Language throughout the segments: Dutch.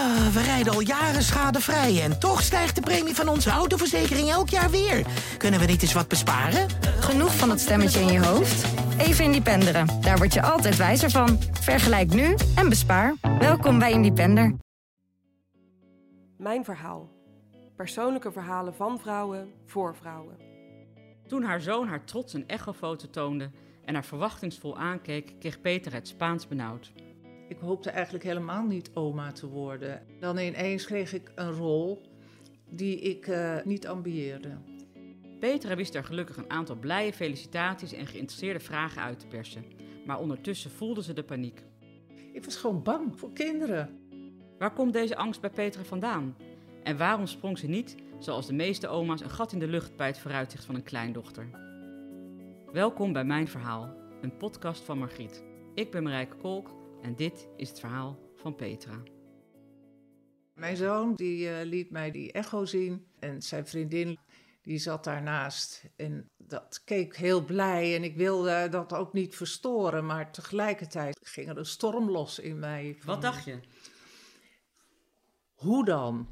Ah, we rijden al jaren schadevrij en toch stijgt de premie van onze autoverzekering elk jaar weer. Kunnen we niet eens wat besparen? Genoeg van dat stemmetje in je hoofd? Even Independeren. Daar word je altijd wijzer van. Vergelijk nu en bespaar. Welkom bij Independer. Mijn verhaal. Persoonlijke verhalen van vrouwen voor vrouwen. Toen haar zoon haar trots een echofoto toonde en haar verwachtingsvol aankeek, kreeg Peter het Spaans benauwd. Ik hoopte eigenlijk helemaal niet oma te worden. Dan ineens kreeg ik een rol die ik uh, niet ambieerde. Petra wist er gelukkig een aantal blije felicitaties en geïnteresseerde vragen uit te persen. Maar ondertussen voelde ze de paniek. Ik was gewoon bang voor kinderen. Waar komt deze angst bij Petra vandaan? En waarom sprong ze niet, zoals de meeste oma's, een gat in de lucht bij het vooruitzicht van een kleindochter? Welkom bij Mijn Verhaal, een podcast van Margriet. Ik ben Marijke Kolk en dit is het verhaal van Petra. Mijn zoon die, uh, liet mij die echo zien en zijn vriendin die zat daarnaast. En dat keek heel blij en ik wilde dat ook niet verstoren, maar tegelijkertijd ging er een storm los in mij. Van, Wat dacht je? Hoe dan?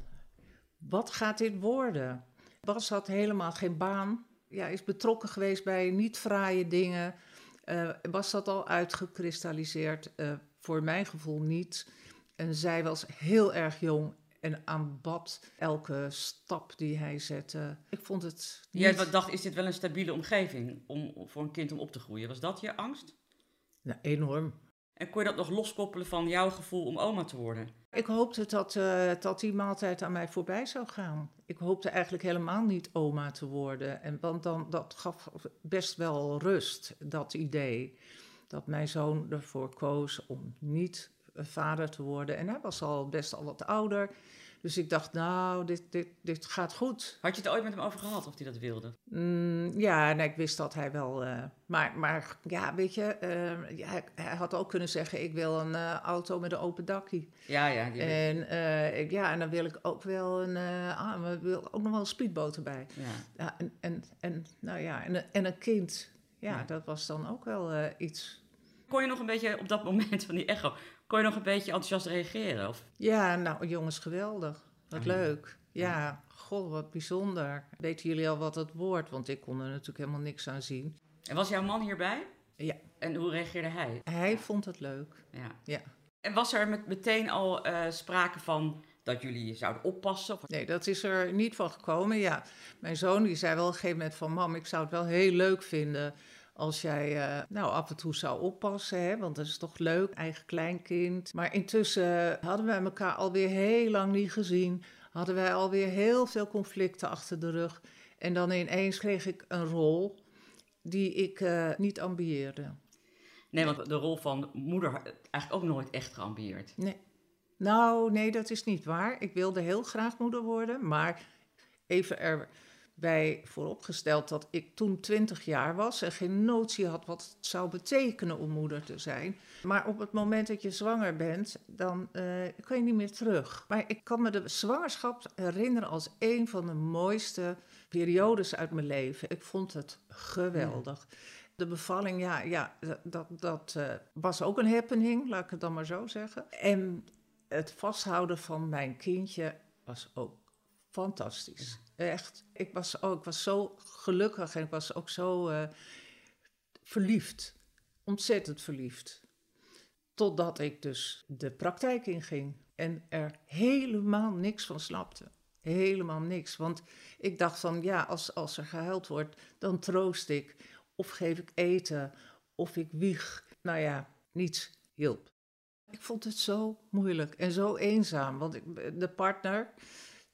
Wat gaat dit worden? Bas had helemaal geen baan. Ja, is betrokken geweest bij niet fraaie dingen. Uh, was dat al uitgekristalliseerd? Uh, voor mijn gevoel niet. En zij was heel erg jong en aanbad elke stap die hij zette. Ik vond het. Niet... Jij dacht, is dit wel een stabiele omgeving om, voor een kind om op te groeien? Was dat je angst? Nou, enorm. En kon je dat nog loskoppelen van jouw gevoel om oma te worden? Ik hoopte dat, uh, dat die maaltijd aan mij voorbij zou gaan. Ik hoopte eigenlijk helemaal niet oma te worden. En, want dan, dat gaf best wel rust, dat idee. Dat mijn zoon ervoor koos om niet vader te worden. En hij was al best al wat ouder. Dus ik dacht, nou, dit, dit, dit gaat goed. Had je het ooit met hem over gehad of hij dat wilde? Mm, ja, nee, ik wist dat hij wel. Uh, maar, maar ja, weet je, uh, ja, hij had ook kunnen zeggen: Ik wil een uh, auto met een open dakje. Ja, ja. En, ik, ja, en dan wil ik ook wel een. ah, wil ook nog wel een speedboot erbij. Ja. ja en, en, en, nou ja, en, en een kind. Ja, ja, dat was dan ook wel iets. Kon je nog een beetje op dat moment van die echo kon je nog een beetje enthousiast reageren? Of? Ja, nou jongens, geweldig. Wat ah, leuk. Ja, ja, goh, wat bijzonder. Weten jullie al wat het woord? Want ik kon er natuurlijk helemaal niks aan zien. En was jouw man hierbij? Ja. En hoe reageerde hij? Hij vond het leuk. Ja. ja. En was er met, meteen al uh, sprake van dat jullie zouden oppassen? Of... Nee, dat is er niet van gekomen. Ja, mijn zoon die zei wel op een gegeven moment van... mam, ik zou het wel heel leuk vinden als jij uh, nou af en toe zou oppassen, hè, want dat is toch leuk, eigen kleinkind. Maar intussen hadden wij elkaar alweer heel lang niet gezien, hadden wij alweer heel veel conflicten achter de rug. En dan ineens kreeg ik een rol die ik uh, niet ambieerde. Nee, want de rol van moeder eigenlijk ook nooit echt geambieerd. Nee. Nou, nee, dat is niet waar. Ik wilde heel graag moeder worden, maar even er bij vooropgesteld dat ik toen 20 jaar was en geen notie had wat het zou betekenen om moeder te zijn. Maar op het moment dat je zwanger bent, dan uh, je niet meer terug. Maar ik kan me de zwangerschap herinneren als een van de mooiste periodes uit mijn leven. Ik vond het geweldig. De bevalling, ja, ja dat, dat uh, was ook een happening, laat ik het dan maar zo zeggen. En het vasthouden van mijn kindje was ook fantastisch. Echt. Ik was, ook, ik was zo gelukkig en ik was ook zo uh, verliefd. Ontzettend verliefd. Totdat ik dus de praktijk inging en er helemaal niks van snapte. Helemaal niks. Want ik dacht van ja, als, als er gehuild wordt, dan troost ik. Of geef ik eten. Of ik wieg. Nou ja, niets hielp. Ik vond het zo moeilijk en zo eenzaam. Want ik, de partner,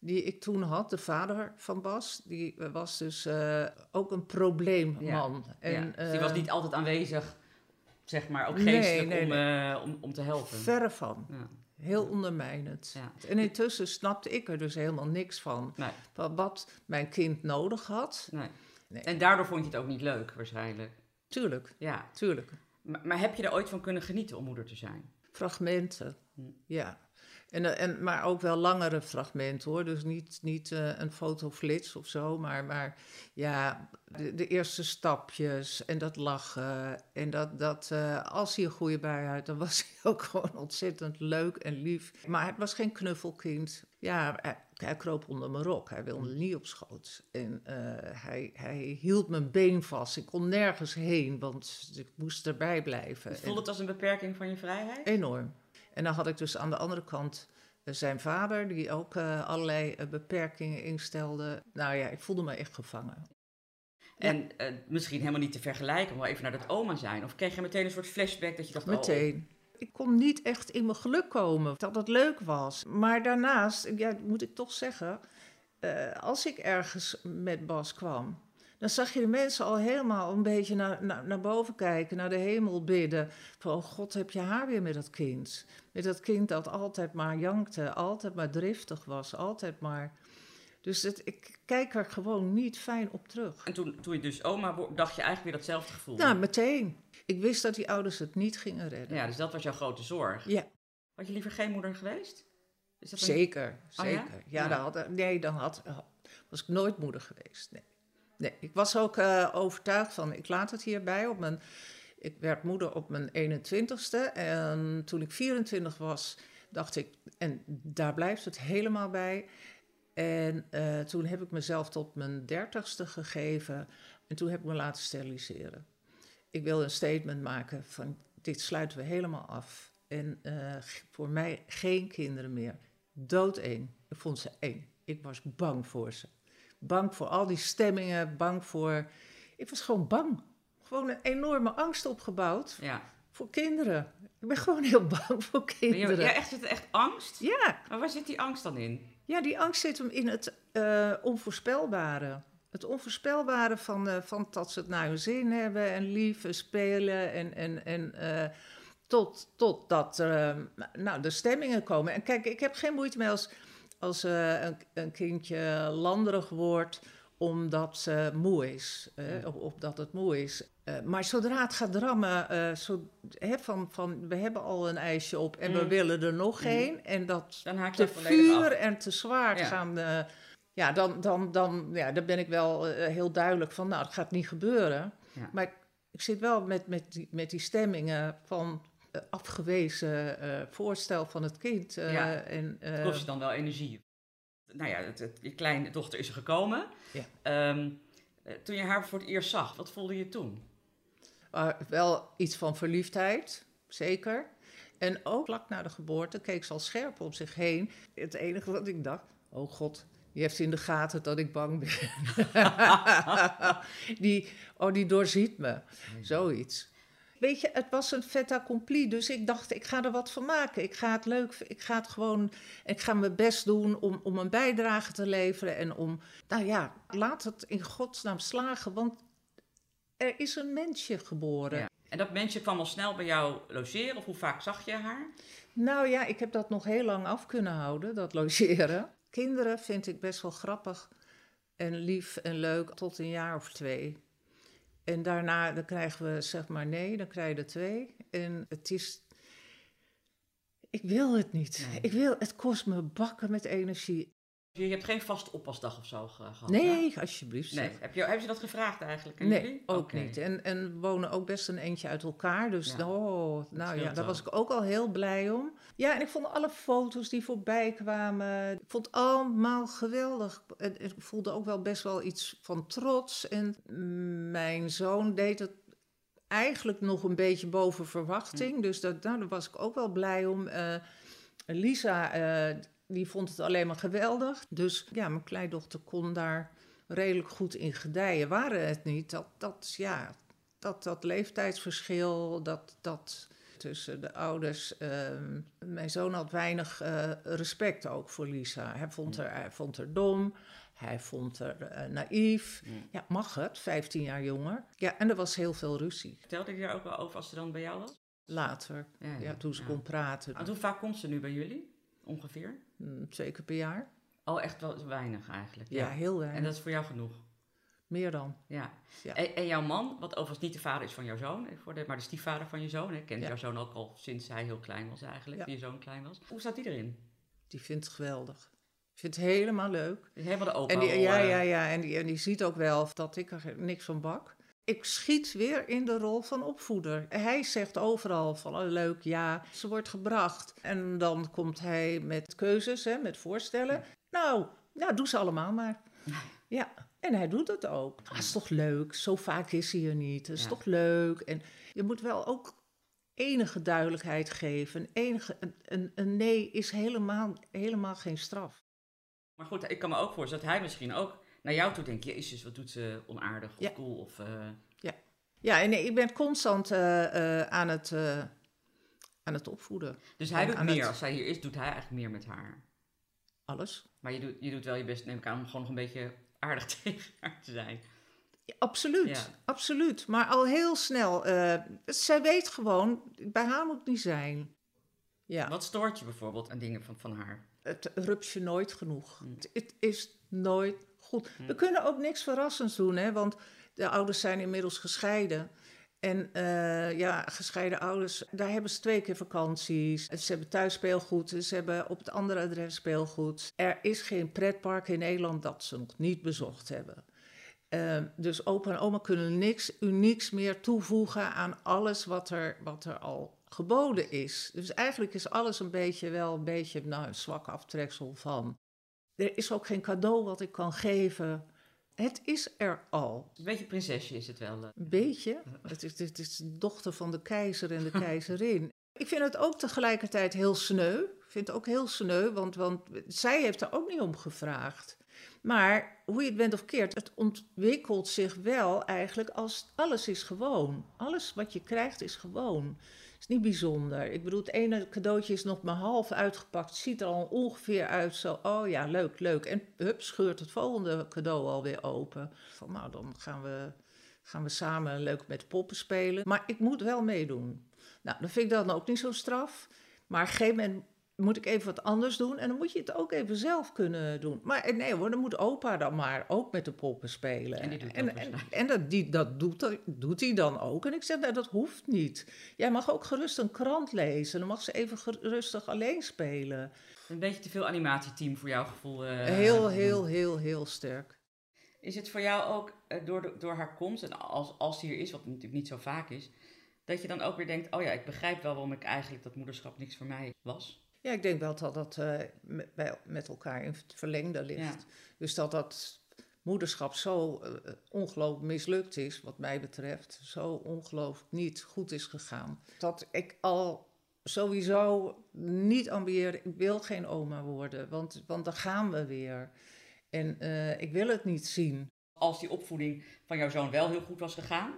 die ik toen had, de vader van Bas, die was dus uh, ook een probleemman. Ja, en, ja. Dus die was niet altijd aanwezig, zeg maar, ook geestelijk nee, nee, om, nee. Om, om, te helpen. Verre van. Ja. Heel ondermijnend. En intussen snapte ik er dus helemaal niks van. Wat, wat mijn kind nodig had. En daardoor vond je het ook niet leuk, waarschijnlijk. Tuurlijk. Ja. Tuurlijk. Maar, maar heb je er ooit van kunnen genieten om moeder te zijn? Fragmenten, hm. ja. En, eh, en, maar ook wel langere fragmenten hoor. Dus niet, niet uh, een fotoflits of zo. Maar, maar ja, de, de, eerste stapjes en dat lachen. En dat, dat uh, als hij een goede bui had, dan was hij ook gewoon ontzettend leuk en lief. Maar het was geen knuffelkind. Ja, hij, hij kroop onder mijn rok. Hij wilde niet op schoot. En hij, hij hield mijn been vast. Ik kon nergens heen, want ik moest erbij blijven. Je voelde het als een beperking van je vrijheid? Enorm. En dan had ik dus aan de andere kant eh, zijn vader, die ook uh, allerlei uh, beperkingen instelde. Nou ja, ik voelde me echt gevangen. En misschien helemaal niet te vergelijken, maar even naar dat oma zijn. Of kreeg je meteen een soort flashback dat je dacht... Meteen. Oh. Ik kon niet echt in mijn geluk komen, dat het leuk was. Maar daarnaast, ja, moet ik toch zeggen, als ik ergens met Bas kwam, dan zag je de mensen al helemaal een beetje naar, naar, naar boven kijken, naar de hemel bidden. Van, oh God, heb je haar weer met dat kind? Met dat kind dat altijd maar jankte, altijd maar driftig was, altijd maar... Dus het, ik kijk er gewoon niet fijn op terug. En toen, toen je dus oma dacht je eigenlijk weer datzelfde gevoel? Nou, meteen. Ik wist dat die ouders het niet gingen redden. Ja, dus dat was jouw grote zorg. Ja. Had je liever geen moeder geweest? Is dat zeker, zeker. Oh, ja, ja, ja. Dan had, nee, dan had, was ik nooit moeder geweest. Nee. Nee, ik was ook uh, overtuigd van, ik laat het hierbij. Op mijn, ik werd moeder op mijn 21ste en toen ik 24 was, dacht ik, en daar blijft het helemaal bij. En uh, toen heb ik mezelf tot mijn 30ste gegeven en toen heb ik me laten steriliseren. Ik wilde een statement maken van, dit sluiten we helemaal af. En uh, voor mij geen kinderen meer. Dood één. Ik vond ze één. Ik was bang voor ze. Bang voor al die stemmingen, bang voor. Ik was gewoon bang. Gewoon een enorme angst opgebouwd ja. voor kinderen. Ik ben gewoon heel bang voor kinderen. Ja, echt, zit er echt angst? Ja. Maar waar zit die angst dan in? Ja, die angst zit hem in het uh, onvoorspelbare. Het onvoorspelbare van, uh, van dat ze het naar hun zin hebben en lief en spelen en, en, en uh, tot, tot dat nou, de stemmingen komen. En kijk, ik heb geen moeite mee als als uh, een, een, kindje landerig wordt omdat ze moe is, uh, of, of, dat het moe is. Uh, maar zodra het gaat drammen, zo, hè, van, van we hebben al een ijsje op en mm. we willen er nog mm. een. En dat te vuur en te zwaar ja. gaan... ja, dan, dan, dan, ja, dan ben ik wel heel duidelijk van, nou, dat gaat niet gebeuren. Ja. Maar ik, ik, zit wel met, met, die, met die stemmingen van afgewezen uh, voorstel van het kind. Ja, en, het kost je dan wel energie. Nou ja, het, het, je kleine dochter is er gekomen. Ja. Um, toen je haar voor het eerst zag, wat voelde je toen? wel iets van verliefdheid, zeker. En ook vlak na de geboorte keek ze al scherp om zich heen. Het enige wat ik dacht, oh god, die heeft in de gaten dat ik bang ben. die, oh, die doorziet me. Zoiets. Weet je, het was een fait accompli. Dus ik dacht, ik ga er wat van maken. Ik ga het leuk, ik ga het gewoon, ik ga mijn best doen om, om een bijdrage te leveren. En om, nou ja, laat het in godsnaam slagen. Want er is een mensje geboren. Ja. En dat mensje kwam al snel bij jou logeren? Of hoe vaak zag je haar? Nou ja, ik heb dat nog heel lang af kunnen houden, dat logeren. Kinderen vind ik best wel grappig en lief en leuk tot een jaar of twee. En daarna dan krijgen we zeg maar nee, dan krijg je er twee. En het is. Ik wil het niet. Nee. Ik wil, het kost me bakken met energie. Je hebt geen vaste oppasdag of zo gehad? Nee, alsjeblieft. Nee. Heb je, hebben ze dat gevraagd eigenlijk? Nee, jullie? ook okay. niet. En, en wonen ook best een eentje uit elkaar. Dus ja. oh, nou ja, daar was ik ook al heel blij om. Ja, en ik vond alle foto's die voorbij kwamen, ik vond allemaal geweldig. En ik voelde ook wel best wel iets van trots. En mijn zoon deed het eigenlijk nog een beetje boven verwachting. Dus dat, nou, daar was ik ook wel blij om. Uh, Lisa, uh, die vond het alleen maar geweldig. Dus ja, mijn kleindochter kon daar redelijk goed in gedijen. Waren het niet dat, dat, ja, dat, dat leeftijdsverschil, dat, dat tussen de ouders. Uh, mijn zoon had weinig uh, respect ook voor Lisa. Hij vond, haar, hij vond haar dom. Hij vond haar uh, naïef. Ja, mag het, 15 jaar jonger. Ja, en er was heel veel ruzie. Vertelde je daar ook wel over als ze dan bij jou was? Later, ja, ja. ja toen ze kon praten. En hoe vaak komt ze nu bij jullie, ongeveer? Twee keer per jaar. Oh, echt wel weinig eigenlijk. Ja, heel weinig. En dat is voor jou genoeg? Meer dan. Ja. ja. En, en, jouw man, wat overigens niet de vader is van jouw zoon, maar de stiefvader van je zoon, hè, kent ja. jouw zoon ook al sinds hij heel klein was eigenlijk, ja. je zoon klein was. Hoe staat die erin? Die vindt het geweldig. Vindt het helemaal leuk. Helemaal de opa. En die, ja, ja, ja. En die, en die ziet ook wel dat ik er niks van bak. Ik schiet weer in de rol van opvoeder. Hij zegt overal van oh, leuk, ja, ze wordt gebracht. En dan komt hij met keuzes, hè, met voorstellen. Nou, nou, doe ze allemaal maar. Ja, en hij doet het ook. Dat is toch leuk? Zo vaak is hij er niet. Dat is Ja. toch leuk? En je moet wel ook enige duidelijkheid geven. Enige, een, een, een nee is helemaal, helemaal geen straf. Maar goed, ik kan me ook voorstellen dat hij misschien ook naar jou toe denkt... Jezus, wat doet ze onaardig of Ja. cool of... eh, Ja, en ik ben constant eh, eh, aan, het, aan het opvoeden. Dus hij doet meer. het- Als zij hier is, doet hij eigenlijk meer met haar. Alles. Maar je doet, je doet wel je best, neem ik aan, om gewoon nog een beetje aardig tegen haar te zijn. Ja, absoluut, Ja. absoluut. Maar al heel snel. zij weet gewoon, bij haar moet het niet zijn. Ja, Wat stoort je bijvoorbeeld aan dingen van, van haar? het rupsje nooit genoeg. Mm. Het, het is nooit goed. We kunnen ook niks verrassends doen, hè, want de ouders zijn inmiddels gescheiden. En eh, ja, gescheiden ouders, daar hebben ze twee keer vakanties. Ze hebben thuis speelgoed, ze hebben op het andere adres speelgoed. Er is geen pretpark in Nederland dat ze nog niet bezocht hebben. Eh, dus opa en oma kunnen niks unieks meer toevoegen aan alles wat er, wat er al geboden is. Dus eigenlijk is alles een beetje wel een beetje nou, een zwak aftreksel van. Er is ook geen cadeau wat ik kan geven. Het is er al. Een beetje prinsesje is het wel. eh. Een beetje. Het is, het is de dochter van de keizer en de keizerin. Ik vind het ook tegelijkertijd heel sneu. Ik vind het ook heel sneu, want, want zij heeft er ook niet om gevraagd. Maar hoe je het bent of keert, het ontwikkelt zich wel eigenlijk als alles is gewoon. Alles wat je krijgt is gewoon. Niet bijzonder. Ik bedoel, het ene cadeautje is nog maar half uitgepakt. Ziet er al ongeveer uit zo, oh ja, leuk, leuk. En hup, scheurt het volgende cadeau alweer open. Van nou, dan gaan we, gaan we samen leuk met poppen spelen. Maar ik moet wel meedoen. Nou, dan vind ik dat ook niet zo straf. Maar op een moment moet ik even wat anders doen. En dan moet je het ook even zelf kunnen doen. Maar eh, nee hoor, dan moet opa dan maar ook met de poppen spelen. En die doet en, en, dat, die, dat doet, hij- doet hij dan ook. En ik zeg, nou, dat hoeft niet. Jij mag ook gerust een krant lezen. Dan mag ze even gerustig alleen spelen. Een beetje te veel animatieteam voor jouw gevoel. eh, Heel, heel, heel, heel sterk. Is het voor jou ook eh, door, de, door haar komst, en als, als die hier is, wat natuurlijk niet zo vaak is, dat je dan ook weer denkt: oh ja, ik begrijp wel waarom ik eigenlijk dat moederschap niks voor mij was? Ja, ik denk wel dat dat eh, met, bij- met elkaar in het verlengde ligt. Ja. Dus dat dat moederschap zo eh, ongelooflijk mislukt is, wat mij betreft. Zo ongelooflijk niet goed is gegaan. Dat ik al sowieso niet ambieer, ik wil geen oma worden, want, want dan gaan we weer. En eh, ik wil het niet zien. Als die opvoeding van jouw zoon wel heel goed was gegaan,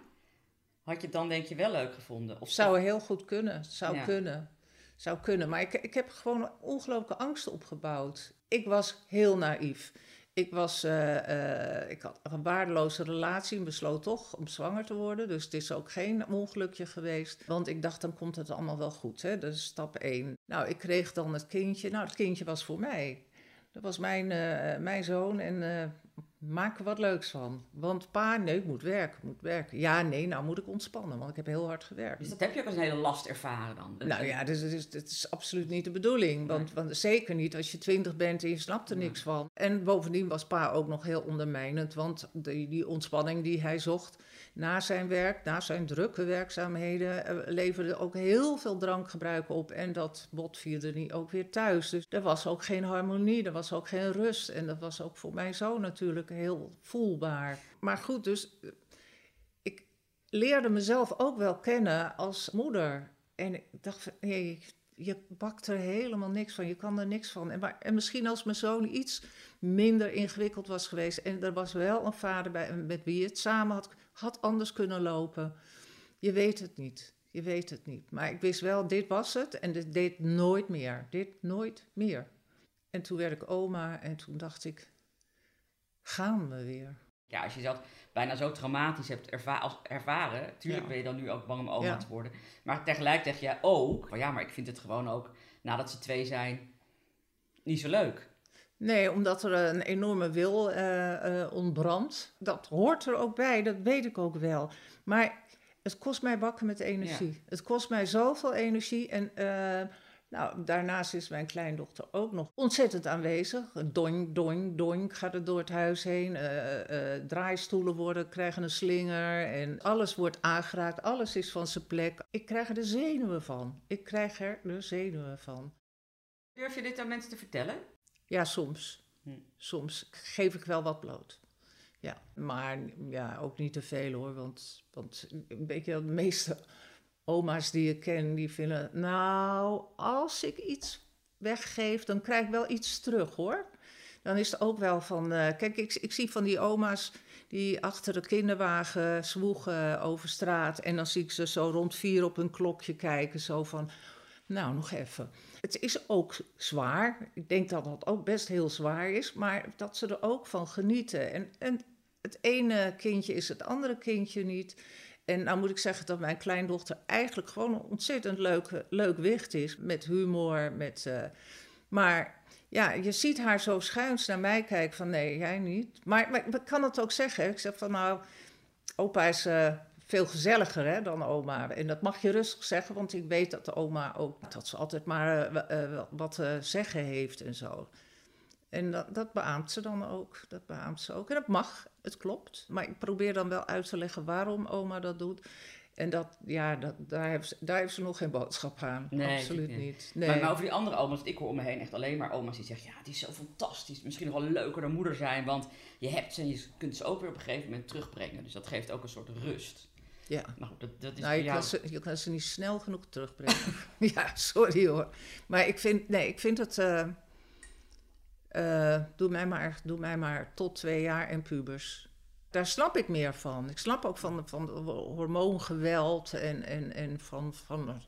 had je het dan denk je wel leuk gevonden? Of Zou heel goed kunnen, zou Ja. kunnen. Zou kunnen, maar ik, ik heb gewoon ongelooflijke angst opgebouwd. Ik was heel naïef. Ik, was, eh, eh, ik had een waardeloze relatie en besloot toch om zwanger te worden. Dus het is ook geen ongelukje geweest. Want ik dacht, dan komt het allemaal wel goed. Hè? Dat is stap één. Nou, ik kreeg dan het kindje. Nou, het kindje was voor mij. Dat was mijn, eh, mijn zoon en maak er wat leuks van. Want pa, nee, ik moet werken, moet werken. Ja, nee, nou moet ik ontspannen, want ik heb heel hard gewerkt. Dus dat heb je ook als een hele last ervaren dan? Nou ja, dus het is, het is absoluut niet de bedoeling. Want, want zeker niet als je twintig bent en je snapt er niks van. En bovendien was pa ook nog heel ondermijnend. Want die, die ontspanning die hij zocht na zijn werk, na zijn drukke werkzaamheden, eh, leverde ook heel veel drankgebruik op. En dat botvierde niet ook weer thuis. Dus er was ook geen harmonie, er was ook geen rust. En dat was ook voor mijn zoon natuurlijk heel voelbaar. Maar goed, dus eh, ik leerde mezelf ook wel kennen als moeder. En ik dacht nee, je bakt er helemaal niks van. Je kan er niks van. En, maar, en misschien als mijn zoon iets minder ingewikkeld was geweest... en er was wel een vader bij met wie je het samen had, had anders kunnen lopen. Je weet het niet. Je weet het niet. Maar ik wist wel, dit was het. En dit deed nooit meer. Dit nooit meer. En toen werd ik oma en toen dacht ik, gaan we weer. Ja, als je dat bijna zo traumatisch hebt erva als ervaren, tuurlijk Ja. ben je dan nu ook bang om oma Ja. te worden. Maar tegelijkertijd zeg jij ook, van ja, maar ik vind het gewoon ook, nadat ze twee zijn, niet zo leuk. Nee, omdat er een enorme wil eh, eh, ontbrandt. Dat hoort er ook bij, dat weet ik ook wel. Maar het kost mij bakken met energie. Het kost mij zoveel energie. En eh, Nou, daarnaast is mijn kleindochter ook nog ontzettend aanwezig. Doink, doink, doink gaat het door het huis heen. Uh, uh, draaistoelen worden, krijgen een slinger en alles wordt aangeraakt. Alles is van zijn plek. Ik krijg er de zenuwen van. Ik krijg er de zenuwen van. Durf je dit aan mensen te vertellen? Ja, soms. Hm. Soms geef ik wel wat bloot. Ja, maar ja, ook niet te veel hoor. Want, want weet je, de meeste oma's die ik ken, die vinden... Nou, als ik iets weggeef, dan krijg ik wel iets terug hoor. Dan is het ook wel van... Uh, kijk, ik, ik zie van die oma's die achter de kinderwagen zwoegen over straat... en dan zie ik ze zo rond vier op hun klokje kijken, zo van... Nou, nog even. Het is ook zwaar. Ik denk dat dat ook best heel zwaar is, maar dat ze er ook van genieten. En, en het ene kindje is het andere kindje niet. En nou moet ik zeggen dat mijn kleindochter eigenlijk gewoon een ontzettend leuk, leuk wicht is. Met humor, met... Uh, maar ja, je ziet haar zo schuins naar mij kijken van nee, jij niet. Maar, maar ik kan het ook zeggen. Ik zeg van nou, opa is uh, veel gezelliger hè, dan oma. En dat mag je rustig zeggen, want ik weet dat de oma ook... dat ze altijd maar uh, wat te zeggen heeft en zo. En dat, dat beaamt ze dan ook. Dat beaamt ze ook. En dat mag, het klopt. Maar ik probeer dan wel uit te leggen waarom oma dat doet. En dat, ja, dat, daar, heeft ze, daar heeft ze nog geen boodschap aan. Nee, Absoluut niet. Nee. Maar, maar, over die andere oma's, ik hoor om me heen echt alleen maar oma's die zeggen... ja, die is zo fantastisch. Misschien nog wel leuker dan moeder zijn. Want je hebt ze en je kunt ze ook weer op een gegeven moment terugbrengen. Dus dat geeft ook een soort rust. Ja. Nou, dat, dat is nou, je, kan ze, je kan ze niet snel genoeg terugbrengen. ja, sorry hoor. Maar ik vind, nee, ik vind het... Uh, uh, doe, mij maar, doe mij maar tot twee jaar en pubers. Daar snap ik meer van. Ik snap ook van, van hormoongeweld en, en, en van, van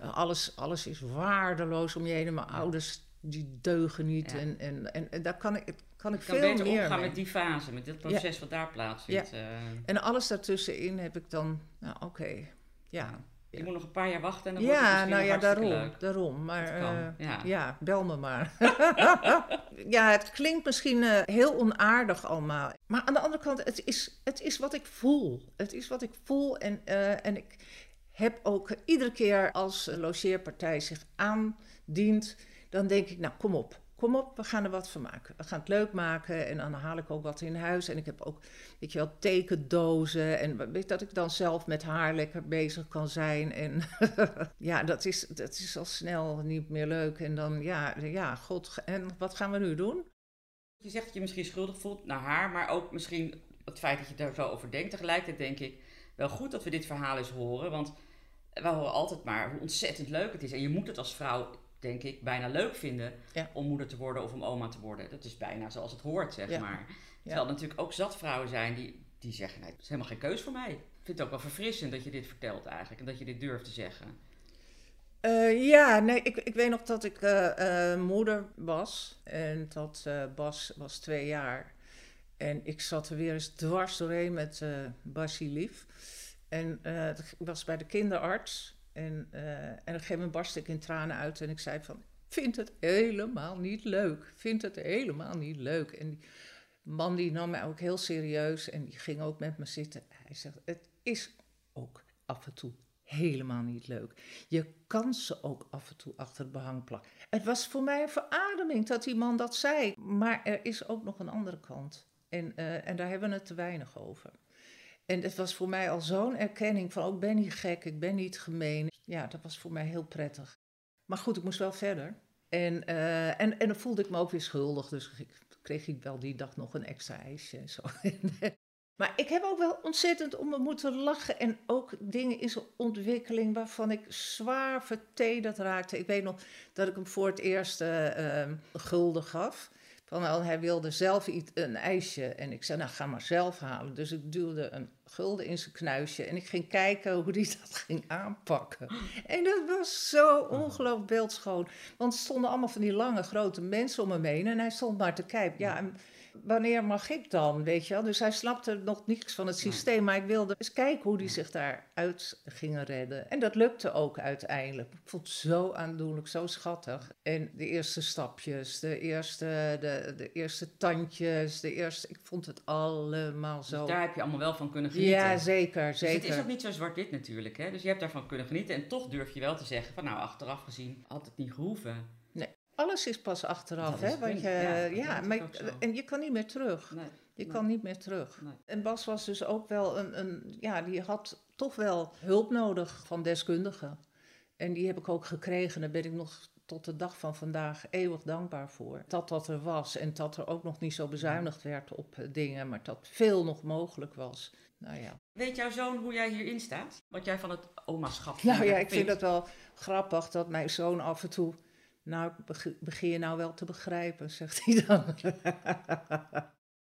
ja. alles, alles is waardeloos om je heen. Mijn ouders die deugen niet. En, en, en, daar kan ik, kan ik, veel beter meer omgaan met die fase, met dit proces wat daar plaatsvindt. Uh. En alles daartussenin heb ik dan, nou oké, ja. Je moet nog een paar jaar wachten en dan ja, wordt het nou ja, daarom, leuk. daarom. Maar uh, ja. ja. bel me maar. ja, het klinkt misschien uh, heel onaardig allemaal. Maar aan de andere kant, het is, het is wat ik voel. Het is wat ik voel en, en ik heb ook iedere keer als de logeerpartij zich aandient... dan denk ik, nou kom op, kom op, we gaan er wat van maken. We gaan het leuk maken en dan haal ik ook wat in huis. En ik heb ook, weet je wel, tekendozen. En weet dat ik dan zelf met haar lekker bezig kan zijn. En ja, dat is, dat is al snel niet meer leuk. En dan, ja, ja, god, en wat gaan we nu doen? Je zegt dat je misschien schuldig voelt naar haar, maar ook misschien het feit dat je daar zo over denkt. Tegelijkertijd denk ik, wel goed dat we dit verhaal eens horen, want we horen altijd maar hoe ontzettend leuk het is. En je moet het als vrouw denk ik, bijna leuk vinden om moeder te worden of om oma te worden. Dat is bijna zoals het hoort, zeg maar. Terwijl er natuurlijk ook zat vrouwen zijn die, die zeggen, nee, het is helemaal geen keus voor mij. Ik vind het ook wel verfrissend dat je dit vertelt eigenlijk en dat je dit durft te zeggen. Uh, ja, nee, ik, ik weet nog dat ik uh, uh, moeder was en dat Bas was twee jaar. En ik zat er weer eens dwars doorheen met Basie Lief. En ik was bij de kinderarts en, uh, en op een gegeven moment barstte ik in tranen uit en ik zei van, vind het helemaal niet leuk. Vind het helemaal niet leuk. En die man die nam mij ook heel serieus en die ging ook met me zitten. Hij zegt, het is ook af en toe helemaal niet leuk. Je kan ze ook af en toe achter het behang plakken. Het was voor mij een verademing dat die man dat zei. Maar er is ook nog een andere kant. En, uh, en daar hebben we het te weinig over. En het was voor mij al zo'n erkenning van, ook oh, ik ben niet gek, ik ben niet gemeen. Ja, dat was voor mij heel prettig. Maar goed, ik moest wel verder. En, uh, en, en dan voelde ik me ook weer schuldig, dus ik, kreeg ik wel die dag nog een extra ijsje en zo. maar ik heb ook wel ontzettend om me moeten lachen en ook dingen in ontwikkeling waarvan ik zwaar vertederd raakte. Ik weet nog dat ik hem voor het eerst uh, gulden gaf. Van, nou, hij wilde zelf iets, een ijsje. En ik zei, nou ga maar zelf halen. Dus ik duwde een gulden in zijn knuisje. En ik ging kijken hoe hij dat ging aanpakken. En dat was zo ongelooflijk beeldschoon. Want er stonden allemaal van die lange, grote mensen om hem heen. En hij stond maar te kijken. Ja, en wanneer mag ik dan, weet je wel? Dus hij snapte nog niets van het systeem, maar ik wilde eens kijken hoe hij zich daaruit ging redden. En dat lukte ook uiteindelijk. Ik vond het zo aandoenlijk, zo schattig. En de eerste stapjes, de eerste, de, de eerste tandjes, de eerste... Ik vond het allemaal zo... Dus daar heb je allemaal wel van kunnen genieten. Ja, zeker, Dus het is zeker. ook niet zo zwart-wit natuurlijk. Hè? Dus je hebt daarvan kunnen genieten. En toch durf je wel te zeggen van nou, achteraf gezien had het niet gehoeven. Alles is pas achteraf, hè? Want je, Ja, maar, en je kan niet meer terug. Nee. Je Nee. kan niet meer terug. Nee. En Bas was dus ook wel een, een, ja, die had toch wel hulp nodig van deskundigen. En die heb ik ook gekregen. Daar ben ik nog tot de dag van vandaag eeuwig dankbaar voor. Dat dat er was en dat er ook nog niet zo bezuinigd werd op eh, dingen, maar dat veel nog mogelijk was. Nou ja, Weet jouw zoon hoe jij hierin staat? Wat jij van het omaschap nou ja ik vind het wel grappig dat mijn zoon af en toe. Nou, beg- begin je nou wel te begrijpen, zegt hij dan.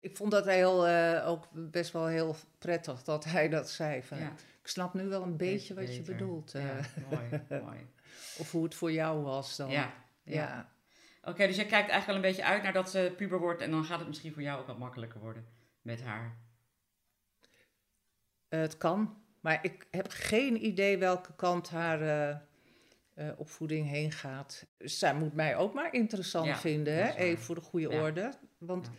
ik vond dat heel, eh, ook best wel heel prettig dat hij dat zei. Van, Ja, Ik snap nu wel een beetje wat je bedoelt. eh, Ja, mooi, mooi. Of hoe het voor jou was dan. Ja, ja. Oké, dus jij kijkt eigenlijk wel een beetje uit naar dat ze puber wordt en dan gaat het misschien voor jou ook wat makkelijker worden met haar. Eh, het kan. Maar ik heb geen idee welke kant haar eh, eh, opvoeding heen gaat. Zij moet mij ook maar interessant Ja, vinden, hè? even voor de goede Ja. orde. Want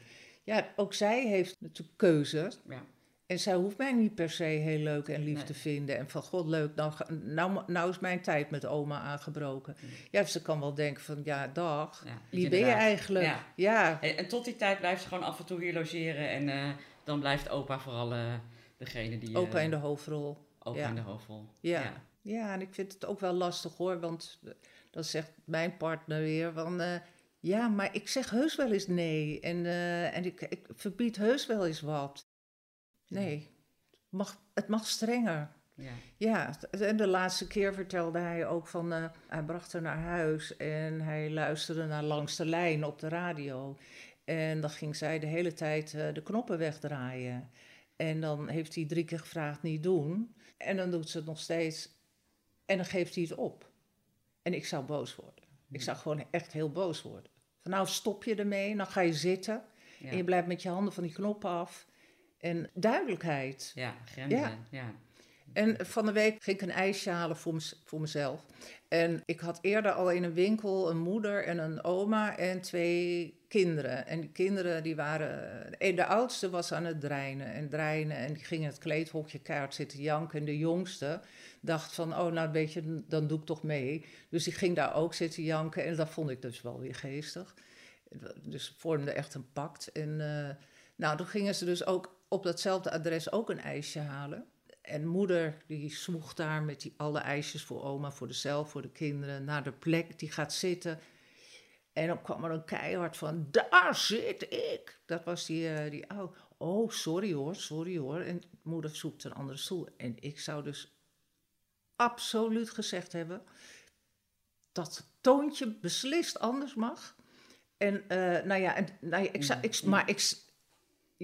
Ja. ja. ook zij heeft natuurlijk keuze. Ja, En zij hoeft mij niet per se heel leuk en lief Nee. te vinden. En van, god, leuk, nou, nou, nou is mijn tijd met oma aangebroken. Mm. Ja, ze kan wel denken van, ja, dag. Wie ben je eigenlijk? Ja. En, en tot die tijd blijft ze gewoon af en toe hier logeren en eh, dan blijft opa vooral eh, degene die... opa in de hoofdrol. opa in de hoofdrol. Ja. Ja, en ik vind het ook wel lastig hoor, want eh, dan zegt mijn partner weer van... eh, ja, maar ik zeg heus wel eens nee en, eh, en ik, ik verbied heus wel eens wat. Nee, het mag, het mag strenger. ja. Ja, en de laatste keer vertelde hij ook van... hij bracht haar naar huis en hij luisterde naar Langs de Lijn op de radio. En dan ging zij de hele tijd de knoppen wegdraaien. En dan heeft hij drie keer gevraagd niet doen. En dan doet ze het nog steeds. En dan geeft hij het op. En ik zou boos worden. Ik zou gewoon echt heel boos worden. Van nou stop je ermee, dan ga je zitten. Ja. En je blijft met je handen van die knoppen af. En duidelijkheid. Ja, grenzen. Ja. Ja. En van de week ging ik een ijsje halen voor, voor mezelf. En ik had eerder al in een winkel een moeder en een oma en twee kinderen. En die kinderen die waren... eh, De oudste was aan het dreinen en dreinen en die ging in het kleedhokje keihard zitten janken. En de jongste dacht van, oh nou weet je, dan doe ik toch mee. Dus die ging daar ook zitten janken en dat vond ik dus wel weer geestig. Dus vormde echt een pact. En eh, nou, toen gingen ze dus ook op datzelfde adres ook een ijsje halen. En moeder die zwoeg daar met die, alle ijsjes voor oma, voor zichzelf, voor de kinderen, naar de plek. Die gaat zitten. En dan kwam er een keihard van, daar zit ik. Dat was die, eh, die oude. Oh, sorry hoor, sorry hoor. En moeder zoekt een andere stoel. En ik zou dus absoluut gezegd hebben dat het toontje beslist anders mag. En eh, nou ja, en, nou ja ik zou, ik, maar ik,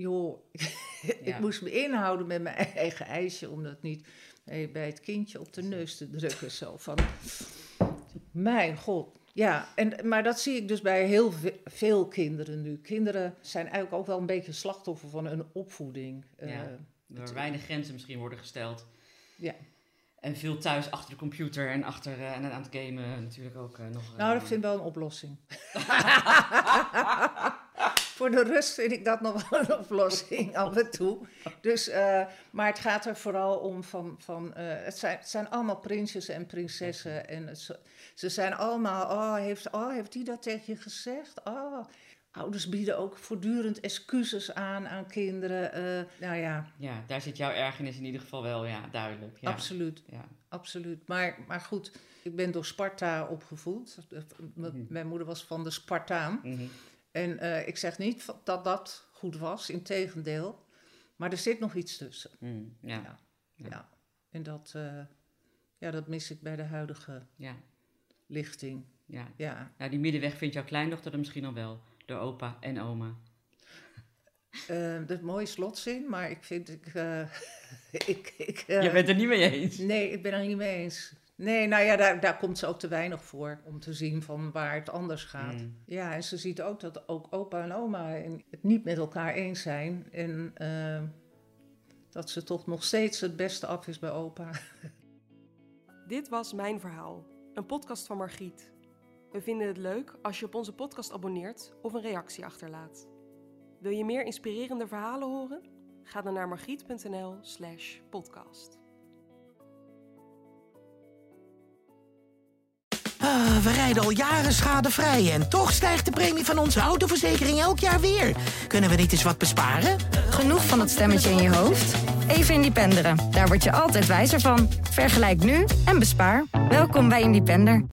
joh, ik Ja. moest me inhouden met mijn eigen ijsje om dat niet eh, bij het kindje op de neus te drukken. Zo van, mijn god. Ja, en, maar dat zie ik dus bij heel ve- veel kinderen nu. Kinderen zijn eigenlijk ook wel een beetje slachtoffer van hun opvoeding. Eh, Ja. Door weinig grenzen misschien worden gesteld. ja. En veel thuis achter de computer en achter eh, en aan het gamen natuurlijk ook eh, nog. eh, Nou, dat vind ik wel een oplossing. Voor de rust vind ik dat nog wel een oplossing af en toe. Dus, eh, maar het gaat er vooral om van, van eh, het, zijn, het zijn allemaal prinsjes en prinsessen. En het, ze- zijn allemaal, oh heeft, oh, heeft die dat tegen je gezegd? Oh. Ouders bieden ook voortdurend excuses aan aan kinderen. eh, nou ja, Ja, daar zit jouw ergernis in ieder geval wel, ja, duidelijk. Ja. absoluut. Ja. Absoluut. Maar, maar goed, ik ben door Sparta opgevoed. M- Mijn moeder was van de Spartaan. Mhm. En eh, ik zeg niet dat dat goed was, integendeel. Maar er zit nog iets tussen. Mm, ja. Ja. Ja. Ja. En dat, eh, ja, dat mis ik bij de huidige Ja. lichting. Ja. Ja. Nou, die middenweg vindt jouw kleindochter dan misschien al wel. Door opa en oma. Eh, dat is een mooie slotzin, maar ik vind... Ik, ik, ik, Je bent er niet mee eens. Nee, ik ben er niet mee eens. Nee, nou ja, daar, daar komt ze ook te weinig voor om te zien van waar het anders gaat. Mm. Ja, en ze ziet ook dat ook opa en oma het niet met elkaar eens zijn. En eh, dat ze toch nog steeds het beste af is bij opa. Dit was Mijn Verhaal, een podcast van Margriet. We vinden het leuk als je op onze podcast abonneert of een reactie achterlaat. Wil je meer inspirerende verhalen horen? Ga dan naar margriet.nl slash podcast. Ah, we rijden al jaren schadevrij en toch stijgt de premie van onze autoverzekering elk jaar weer. Kunnen we niet eens wat besparen? Genoeg van dat stemmetje in je hoofd? Even Independeren. Daar word je altijd wijzer van. Vergelijk nu en bespaar. Welkom bij Independer.